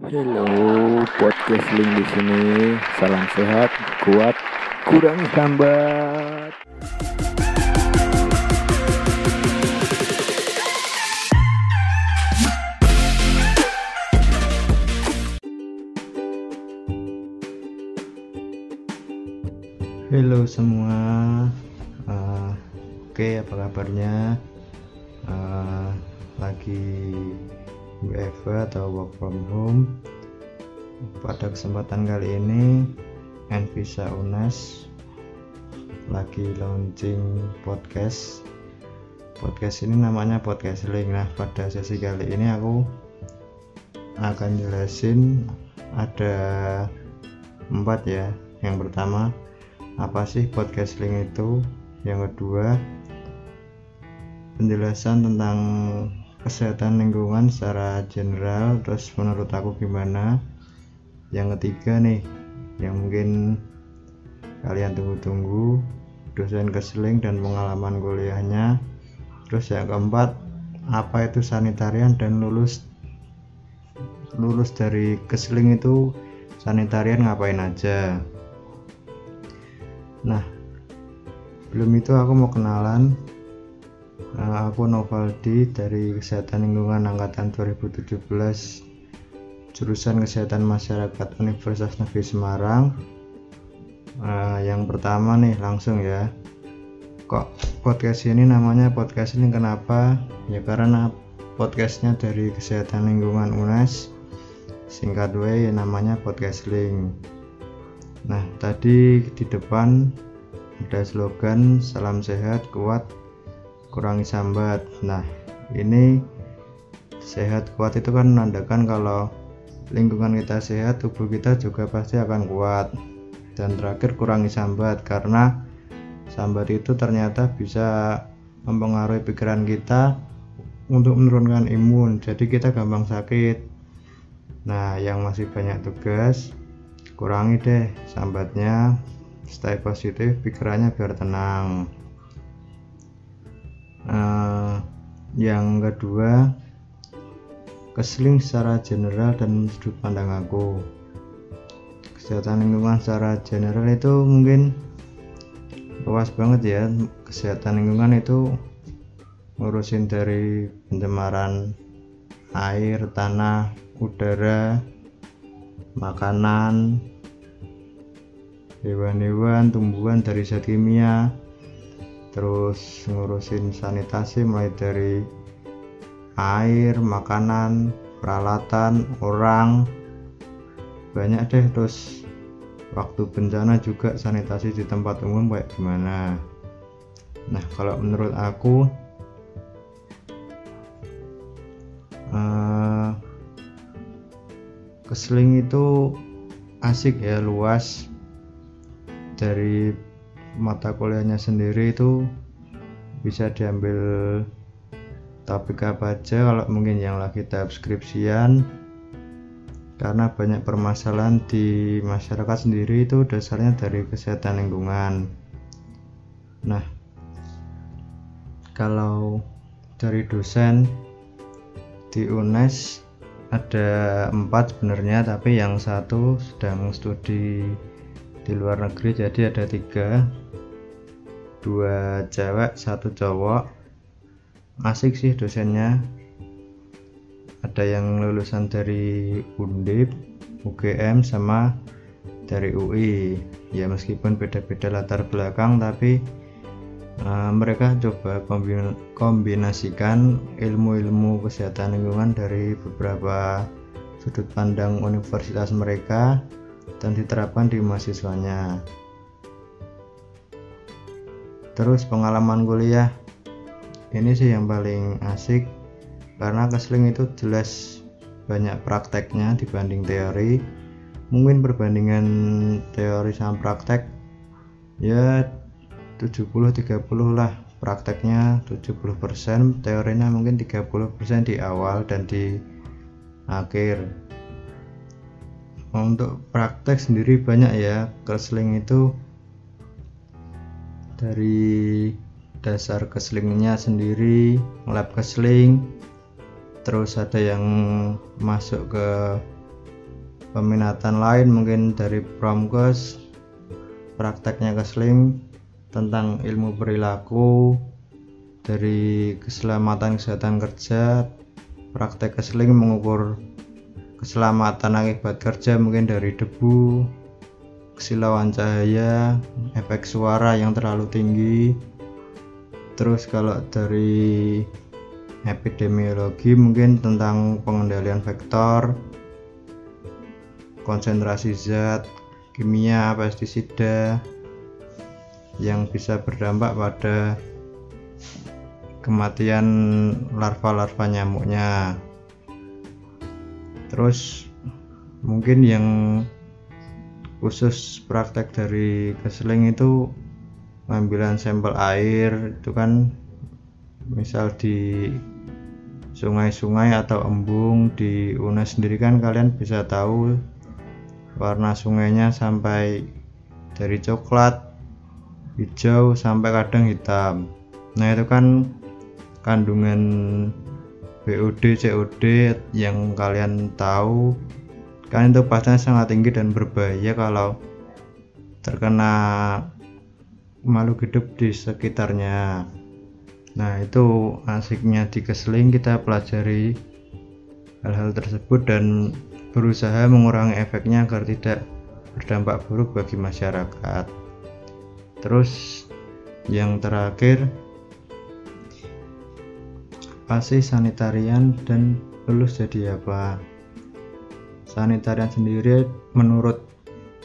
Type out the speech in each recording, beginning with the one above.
Halo, podcast link di sini. Salam sehat, kuat, kurangi hambat. Halo semua, Eh, oke apa kabarnya? Eh, lagi WFH atau work from home. Pada kesempatan kali ini, Envisa UNES lagi launching podcast. Podcast ini namanya podcast link. Nah pada sesi kali ini aku akan jelasin ada empat ya. Yang pertama apa sih podcast link itu yang kedua penjelasan tentang kesehatan lingkungan secara general terus menurut aku gimana? Yang ketiga nih yang mungkin kalian tunggu-tunggu dosen keseling dan pengalaman kuliahnya. Terus yang keempat apa itu sanitarian dan lulus lulus dari keseling itu sanitarian ngapain aja? Nah, belum itu aku mau kenalan. Nah, aku Novaldi dari Kesehatan Lingkungan Angkatan 2017 jurusan Kesehatan Masyarakat Universitas Negeri Semarang. Nah, yang pertama nih langsung ya. Kok podcast ini namanya podcast ini kenapa? Ya karena podcastnya dari Kesehatan Lingkungan UNES singkat W namanya podcast link Nah, tadi di depan ada slogan salam sehat, kuat, kurangi sambat. Nah, ini sehat kuat itu kan menandakan kalau lingkungan kita sehat, tubuh kita juga pasti akan kuat. Dan terakhir kurangi sambat karena sambat itu ternyata bisa mempengaruhi pikiran kita untuk menurunkan imun. Jadi kita gampang sakit. Nah, yang masih banyak tugas kurangi deh sambatnya stay positif pikirannya biar tenang uh, yang kedua keseling secara general dan sudut pandang aku. Kesehatan lingkungan secara general itu mungkin luas banget ya. Kesehatan lingkungan itu ngurusin dari pencemaran air, tanah, udara, makanan, hewan-hewan, tumbuhan dari zat kimia, terus ngurusin sanitasi mulai dari air, makanan, peralatan, orang, banyak deh terus waktu bencana juga sanitasi di tempat umum kayak gimana. Nah kalau menurut aku uh, keseling itu asik ya luas. Dari mata kuliahnya sendiri itu bisa diambil topik apa aja kalau mungkin yang lagi tahap skripsian. Karena banyak permasalahan di masyarakat sendiri itu dasarnya dari kesehatan lingkungan. Nah kalau dari dosen di UNES ada empat sebenarnya tapi yang satu sedang studi di luar negeri jadi ada tiga. Dua cewek satu cowok. Asik sih dosennya. Ada yang lulusan dari Undip UGM sama dari UI ya meskipun beda-beda latar belakang tapi uh, mereka coba kombinasikan ilmu-ilmu kesehatan lingkungan dari beberapa sudut pandang universitas mereka dan diterapkan di mahasiswanya. Terus pengalaman kuliah ini sih yang paling asik karena kesling itu jelas banyak prakteknya dibanding teori. Mungkin perbandingan teori sama praktek ya 70-30 lah prakteknya 70% teorinya mungkin 30% di awal dan di akhir untuk praktek sendiri banyak ya. Keseling itu dari dasar keselingnya sendiri lab keseling terus ada yang masuk ke peminatan lain mungkin dari promkes prakteknya keseling tentang ilmu perilaku dari keselamatan kesehatan kerja praktek keseling mengukur keselamatan akibat kerja mungkin dari debu kesilauan cahaya efek suara yang terlalu tinggi. Terus kalau dari epidemiologi mungkin tentang pengendalian vektor konsentrasi zat kimia pestisida yang bisa berdampak pada kematian larva-larva nyamuknya terus mungkin yang khusus praktek dari keseling itu pengambilan sampel air itu kan misal di sungai-sungai atau embung di UNES sendiri kan kalian bisa tahu warna sungainya sampai dari coklat hijau sampai kadang hitam. Nah itu kan kandungan BOD COD yang kalian tahu. Kan itu pastinya sangat tinggi dan berbahaya kalau terkena makhluk hidup di sekitarnya. Nah itu asiknya di keseling kita pelajari hal-hal tersebut dan berusaha mengurangi efeknya agar tidak berdampak buruk bagi masyarakat. Terus yang terakhir pasti sanitarian dan lulus jadi apa sanitarian sendiri menurut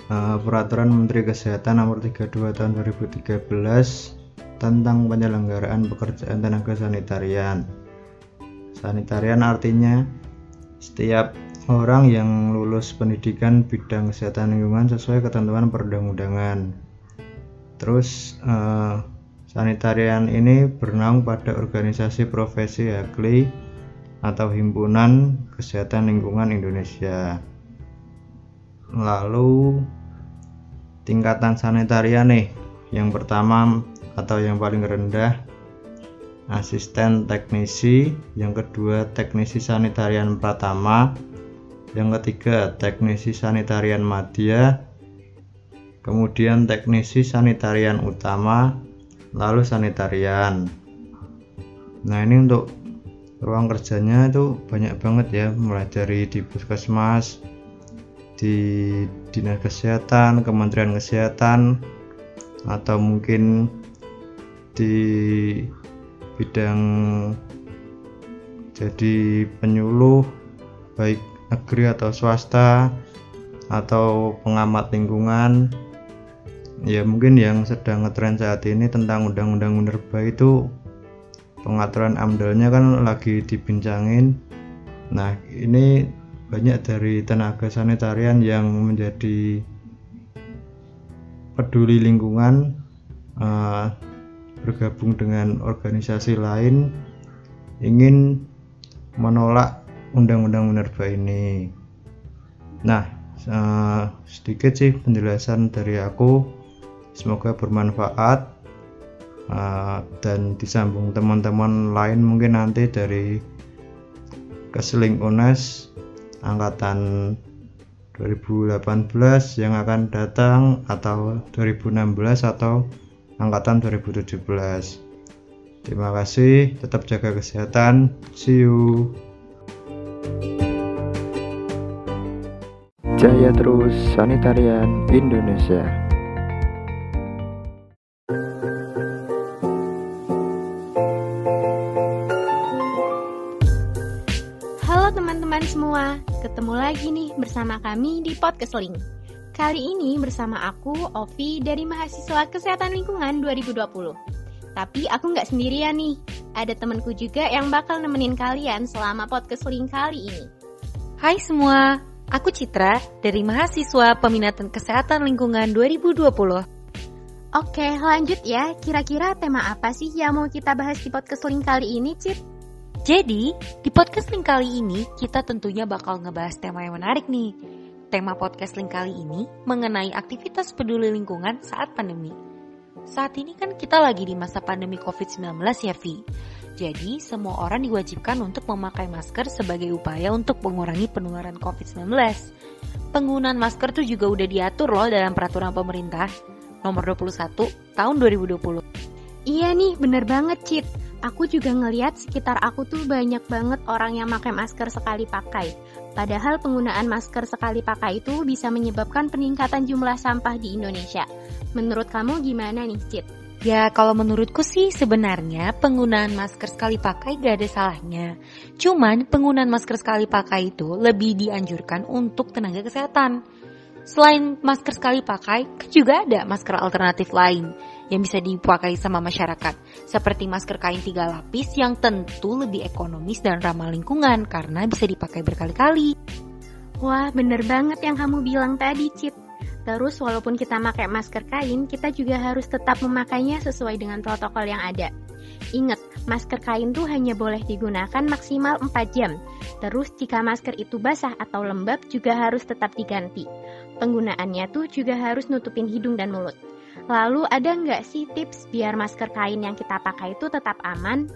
uh, peraturan Menteri Kesehatan nomor 32 tahun 2013 tentang penyelenggaraan pekerjaan tenaga sanitarian. Sanitarian artinya setiap orang yang lulus pendidikan bidang kesehatan lingkungan sesuai ketentuan perundang-undangan. Terus eh, sanitarian ini bernaung pada organisasi profesi ahli atau himpunan kesehatan lingkungan Indonesia. Lalu tingkatan sanitarian nih, yang pertama atau yang paling rendah asisten teknisi yang kedua teknisi sanitarian pratama yang ketiga teknisi sanitarian madya kemudian teknisi sanitarian utama lalu sanitarian. Nah ini untuk ruang kerjanya itu banyak banget ya mulai dari di puskesmas di dinas kesehatan kementerian kesehatan atau mungkin di bidang jadi penyuluh baik negeri atau swasta atau pengamat lingkungan ya mungkin yang sedang ngetren saat ini tentang undang-undang minerba itu pengaturan amdalnya kan lagi dibincangin nah ini banyak dari tenaga sanitarian yang menjadi peduli lingkungan uh, bergabung dengan organisasi lain ingin menolak undang-undang minerba ini. Nah, uh, sedikit sih penjelasan dari aku. Semoga bermanfaat uh, dan disambung teman-teman lain mungkin nanti dari Keseling UNES angkatan 2018 yang akan datang atau 2016 atau angkatan 2017. Terima kasih, tetap jaga kesehatan. See you. Jaya terus Sanitarian Indonesia. Bersama kami di Podcast Link. Kali ini bersama aku, Ovi, dari Mahasiswa Kesehatan Lingkungan 2020. Tapi aku nggak sendirian nih, ada temanku juga yang bakal nemenin kalian selama podcast link kali ini. Hai semua, aku Citra dari Mahasiswa Peminatan Kesehatan Lingkungan 2020. Oke, lanjut ya. Kira-kira tema apa sih yang mau kita bahas di podcast link kali ini, Cit? Jadi, di podcast link kali ini kita tentunya bakal ngebahas tema yang menarik nih, Tema podcast link kali ini mengenai aktivitas peduli lingkungan saat pandemi. Saat ini kan kita lagi di masa pandemi COVID-19 ya Vi. Jadi, semua orang diwajibkan untuk memakai masker sebagai upaya untuk mengurangi penularan COVID-19. Penggunaan masker tuh juga udah diatur loh dalam peraturan pemerintah nomor 21 tahun 2020. Iya nih, bener banget Cit. Aku juga ngeliat sekitar aku tuh banyak banget orang yang pakai masker sekali pakai. Padahal penggunaan masker sekali pakai itu bisa menyebabkan peningkatan jumlah sampah di Indonesia. Menurut kamu gimana nih, Cit? Ya kalau menurutku sih sebenarnya penggunaan masker sekali pakai gak ada salahnya. Cuman penggunaan masker sekali pakai itu lebih dianjurkan untuk tenaga kesehatan. Selain masker sekali pakai, juga ada masker alternatif lain yang bisa dipakai sama masyarakat. Seperti masker kain tiga lapis yang tentu lebih ekonomis dan ramah lingkungan karena bisa dipakai berkali-kali. Wah, bener banget yang kamu bilang tadi, Cit. Terus walaupun kita pakai masker kain, kita juga harus tetap memakainya sesuai dengan protokol yang ada. Ingat, masker kain tuh hanya boleh digunakan maksimal 4 jam. Terus jika masker itu basah atau lembab juga harus tetap diganti. Penggunaannya tuh juga harus nutupin hidung dan mulut. Lalu ada nggak sih tips biar masker kain yang kita pakai itu tetap aman?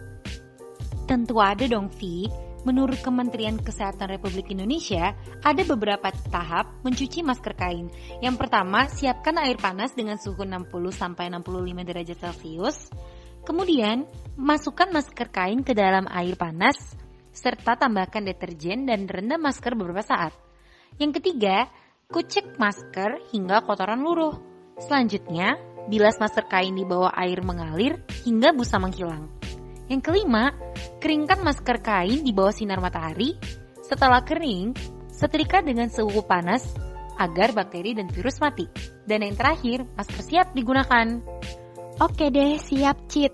Tentu ada dong, Vi. Menurut Kementerian Kesehatan Republik Indonesia, ada beberapa tahap mencuci masker kain. Yang pertama, siapkan air panas dengan suhu 60 sampai 65 derajat Celcius. Kemudian, masukkan masker kain ke dalam air panas serta tambahkan deterjen dan rendam masker beberapa saat. Yang ketiga, kucek masker hingga kotoran luruh. Selanjutnya, bilas masker kain di bawah air mengalir hingga busa menghilang. Yang kelima, keringkan masker kain di bawah sinar matahari. Setelah kering, setrika dengan suhu panas agar bakteri dan virus mati. Dan yang terakhir, masker siap digunakan. Oke deh, siap Cit.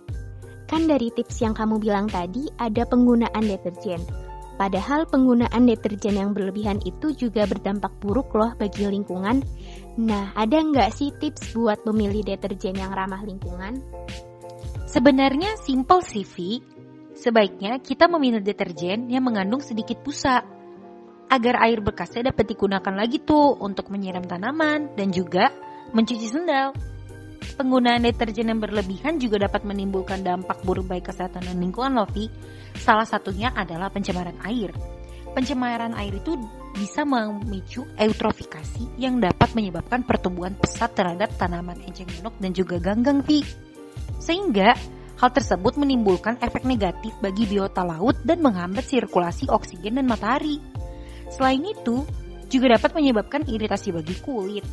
Kan dari tips yang kamu bilang tadi ada penggunaan deterjen. Padahal penggunaan deterjen yang berlebihan itu juga berdampak buruk loh bagi lingkungan. Nah, ada nggak sih tips buat memilih deterjen yang ramah lingkungan? Sebenarnya simple sih, Vi. Sebaiknya kita memilih deterjen yang mengandung sedikit busa agar air bekasnya dapat digunakan lagi tuh untuk menyiram tanaman dan juga mencuci sendal. Penggunaan deterjen yang berlebihan juga dapat menimbulkan dampak buruk baik kesehatan dan lingkungan loh. Salah satunya adalah pencemaran air. Pencemaran air itu bisa memicu eutrofikasi yang dapat menyebabkan pertumbuhan pesat terhadap tanaman enceng gondok dan juga ganggang, Vi. Sehingga hal tersebut menimbulkan efek negatif bagi biota laut dan menghambat sirkulasi oksigen dan matahari. Selain itu, juga dapat menyebabkan iritasi bagi kulit,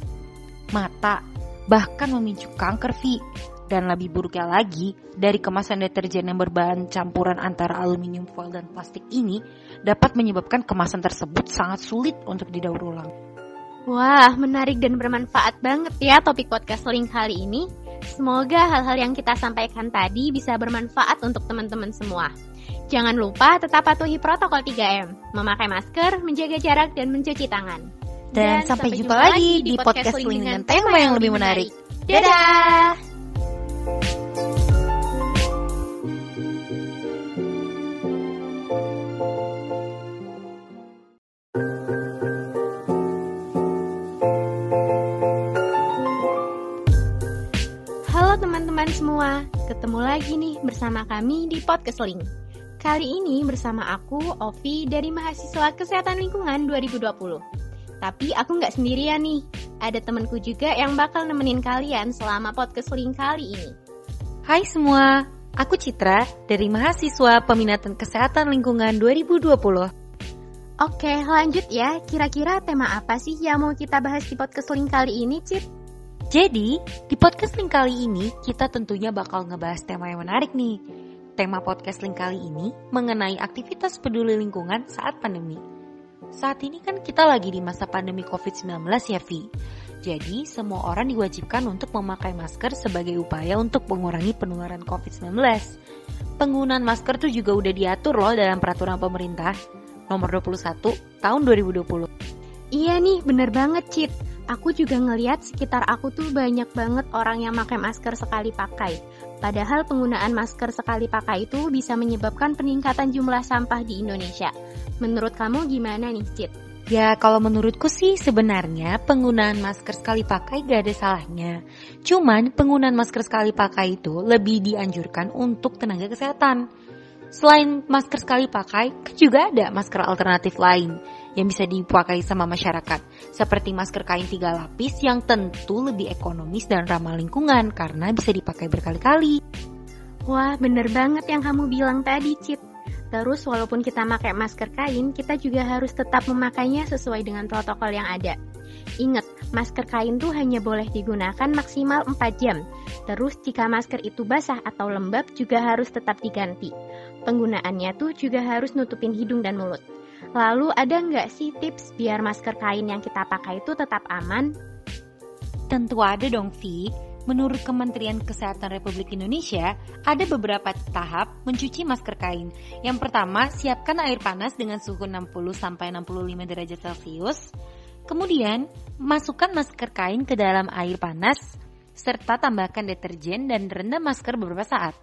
mata, bahkan memicu kanker V. Dan lebih buruknya lagi, dari kemasan deterjen yang berbahan campuran antara aluminium foil dan plastik ini dapat menyebabkan kemasan tersebut sangat sulit untuk didaur ulang. Wah, menarik dan bermanfaat banget ya topik podcast link kali ini. Semoga hal-hal yang kita sampaikan tadi bisa bermanfaat untuk teman-teman semua. Jangan lupa tetap patuhi protokol 3M, memakai masker, menjaga jarak, dan mencuci tangan. Dan, sampai, jumpa lagi di podcast link dengan tema yang lebih menarik. Dadah! Halo teman-teman semua, ketemu lagi nih bersama kami di Podcast Link. Kali ini bersama aku, Ovi, dari Mahasiswa Kesehatan Lingkungan 2020. Tapi aku nggak sendirian nih, ada temanku juga yang bakal nemenin kalian selama Podcast Link kali ini. Hai semua, aku Citra dari Mahasiswa Peminatan Kesehatan Lingkungan 2020. Oke, lanjut ya. Kira-kira tema apa sih yang mau kita bahas di podcast link kali ini, Cit? Jadi, di podcast link kali ini kita tentunya bakal ngebahas tema yang menarik nih. Tema podcast link kali ini mengenai aktivitas peduli lingkungan saat pandemi. Saat ini kan kita lagi di masa pandemi COVID-19 ya, Vi. Jadi, semua orang diwajibkan untuk memakai masker sebagai upaya untuk mengurangi penularan COVID-19. Penggunaan masker tuh juga udah diatur loh dalam peraturan pemerintah nomor 21 tahun 2020. Iya nih, bener banget, Cit. Aku juga ngeliat sekitar aku tuh banyak banget orang yang pakai masker sekali pakai. Padahal penggunaan masker sekali pakai itu bisa menyebabkan peningkatan jumlah sampah di Indonesia. Menurut kamu gimana nih, Cit? Ya, kalau menurutku sih sebenarnya penggunaan masker sekali pakai gak ada salahnya. Cuman penggunaan masker sekali pakai itu lebih dianjurkan untuk tenaga kesehatan. Selain masker sekali pakai, juga ada masker alternatif lain yang bisa dipakai sama masyarakat. Seperti masker kain tiga lapis yang tentu lebih ekonomis dan ramah lingkungan karena bisa dipakai berkali-kali. Wah, bener banget yang kamu bilang tadi, Cit. Terus walaupun kita pakai masker kain, kita juga harus tetap memakainya sesuai dengan protokol yang ada. Ingat, masker kain tuh hanya boleh digunakan maksimal 4 jam. Terus jika masker itu basah atau lembab juga harus tetap diganti. Penggunaannya tuh juga harus nutupin hidung dan mulut. Lalu ada nggak sih tips biar masker kain yang kita pakai itu tetap aman? Tentu ada dong, Vi. Menurut Kementerian Kesehatan Republik Indonesia, ada beberapa tahap mencuci masker kain. Yang pertama, siapkan air panas dengan suhu 60 sampai 65 derajat Celcius. Kemudian, masukkan masker kain ke dalam air panas serta tambahkan deterjen dan rendam masker beberapa saat.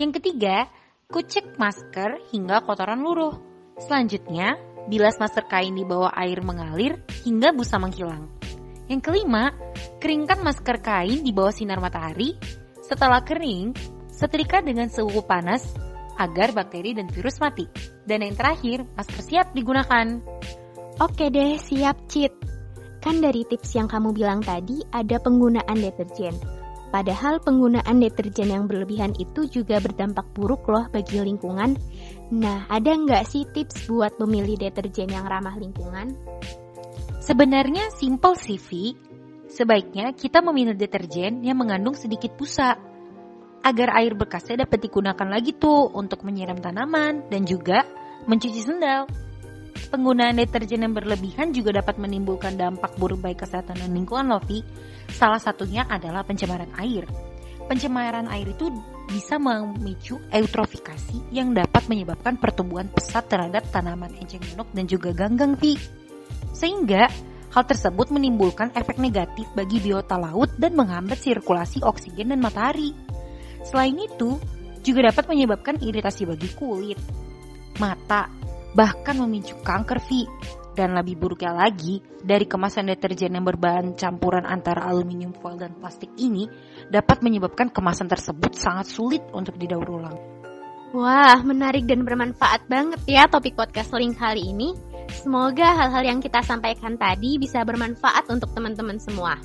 Yang ketiga, kucek masker hingga kotoran luruh. Selanjutnya, bilas masker kain di bawah air mengalir hingga busa menghilang. Yang kelima, keringkan masker kain di bawah sinar matahari. Setelah kering, setrika dengan suhu panas agar bakteri dan virus mati. Dan yang terakhir, masker siap digunakan. Oke deh, siap Cit. Kan dari tips yang kamu bilang tadi ada penggunaan deterjen. Padahal penggunaan deterjen yang berlebihan itu juga berdampak buruk loh bagi lingkungan. Nah, ada nggak sih tips buat memilih deterjen yang ramah lingkungan? Sebenarnya simple sih, Vi. Sebaiknya kita memilih deterjen yang mengandung sedikit busa agar air bekasnya dapat digunakan lagi tuh untuk menyiram tanaman dan juga mencuci sendal. Penggunaan deterjen yang berlebihan juga dapat menimbulkan dampak buruk baik kesehatan dan lingkungan Lovi. Salah satunya adalah pencemaran air. Pencemaran air itu bisa memicu eutrofikasi yang dapat menyebabkan pertumbuhan pesat terhadap tanaman enceng gondok dan juga ganggang, Vi. Sehingga hal tersebut menimbulkan efek negatif bagi biota laut dan menghambat sirkulasi oksigen dan matahari. Selain itu, juga dapat menyebabkan iritasi bagi kulit, mata, bahkan memicu kanker V. Dan lebih buruknya lagi, dari kemasan deterjen yang berbahan campuran antara aluminium foil dan plastik ini dapat menyebabkan kemasan tersebut sangat sulit untuk didaur ulang. Wah, menarik dan bermanfaat banget ya topik podcast link kali ini. Semoga hal-hal yang kita sampaikan tadi bisa bermanfaat untuk teman-teman semua.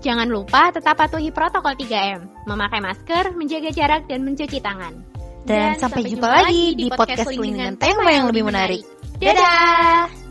Jangan lupa tetap patuhi protokol 3M, memakai masker, menjaga jarak, dan mencuci tangan. Dan, sampai, jumpa lagi di podcast dengan tema yang lebih menarik. Dadah!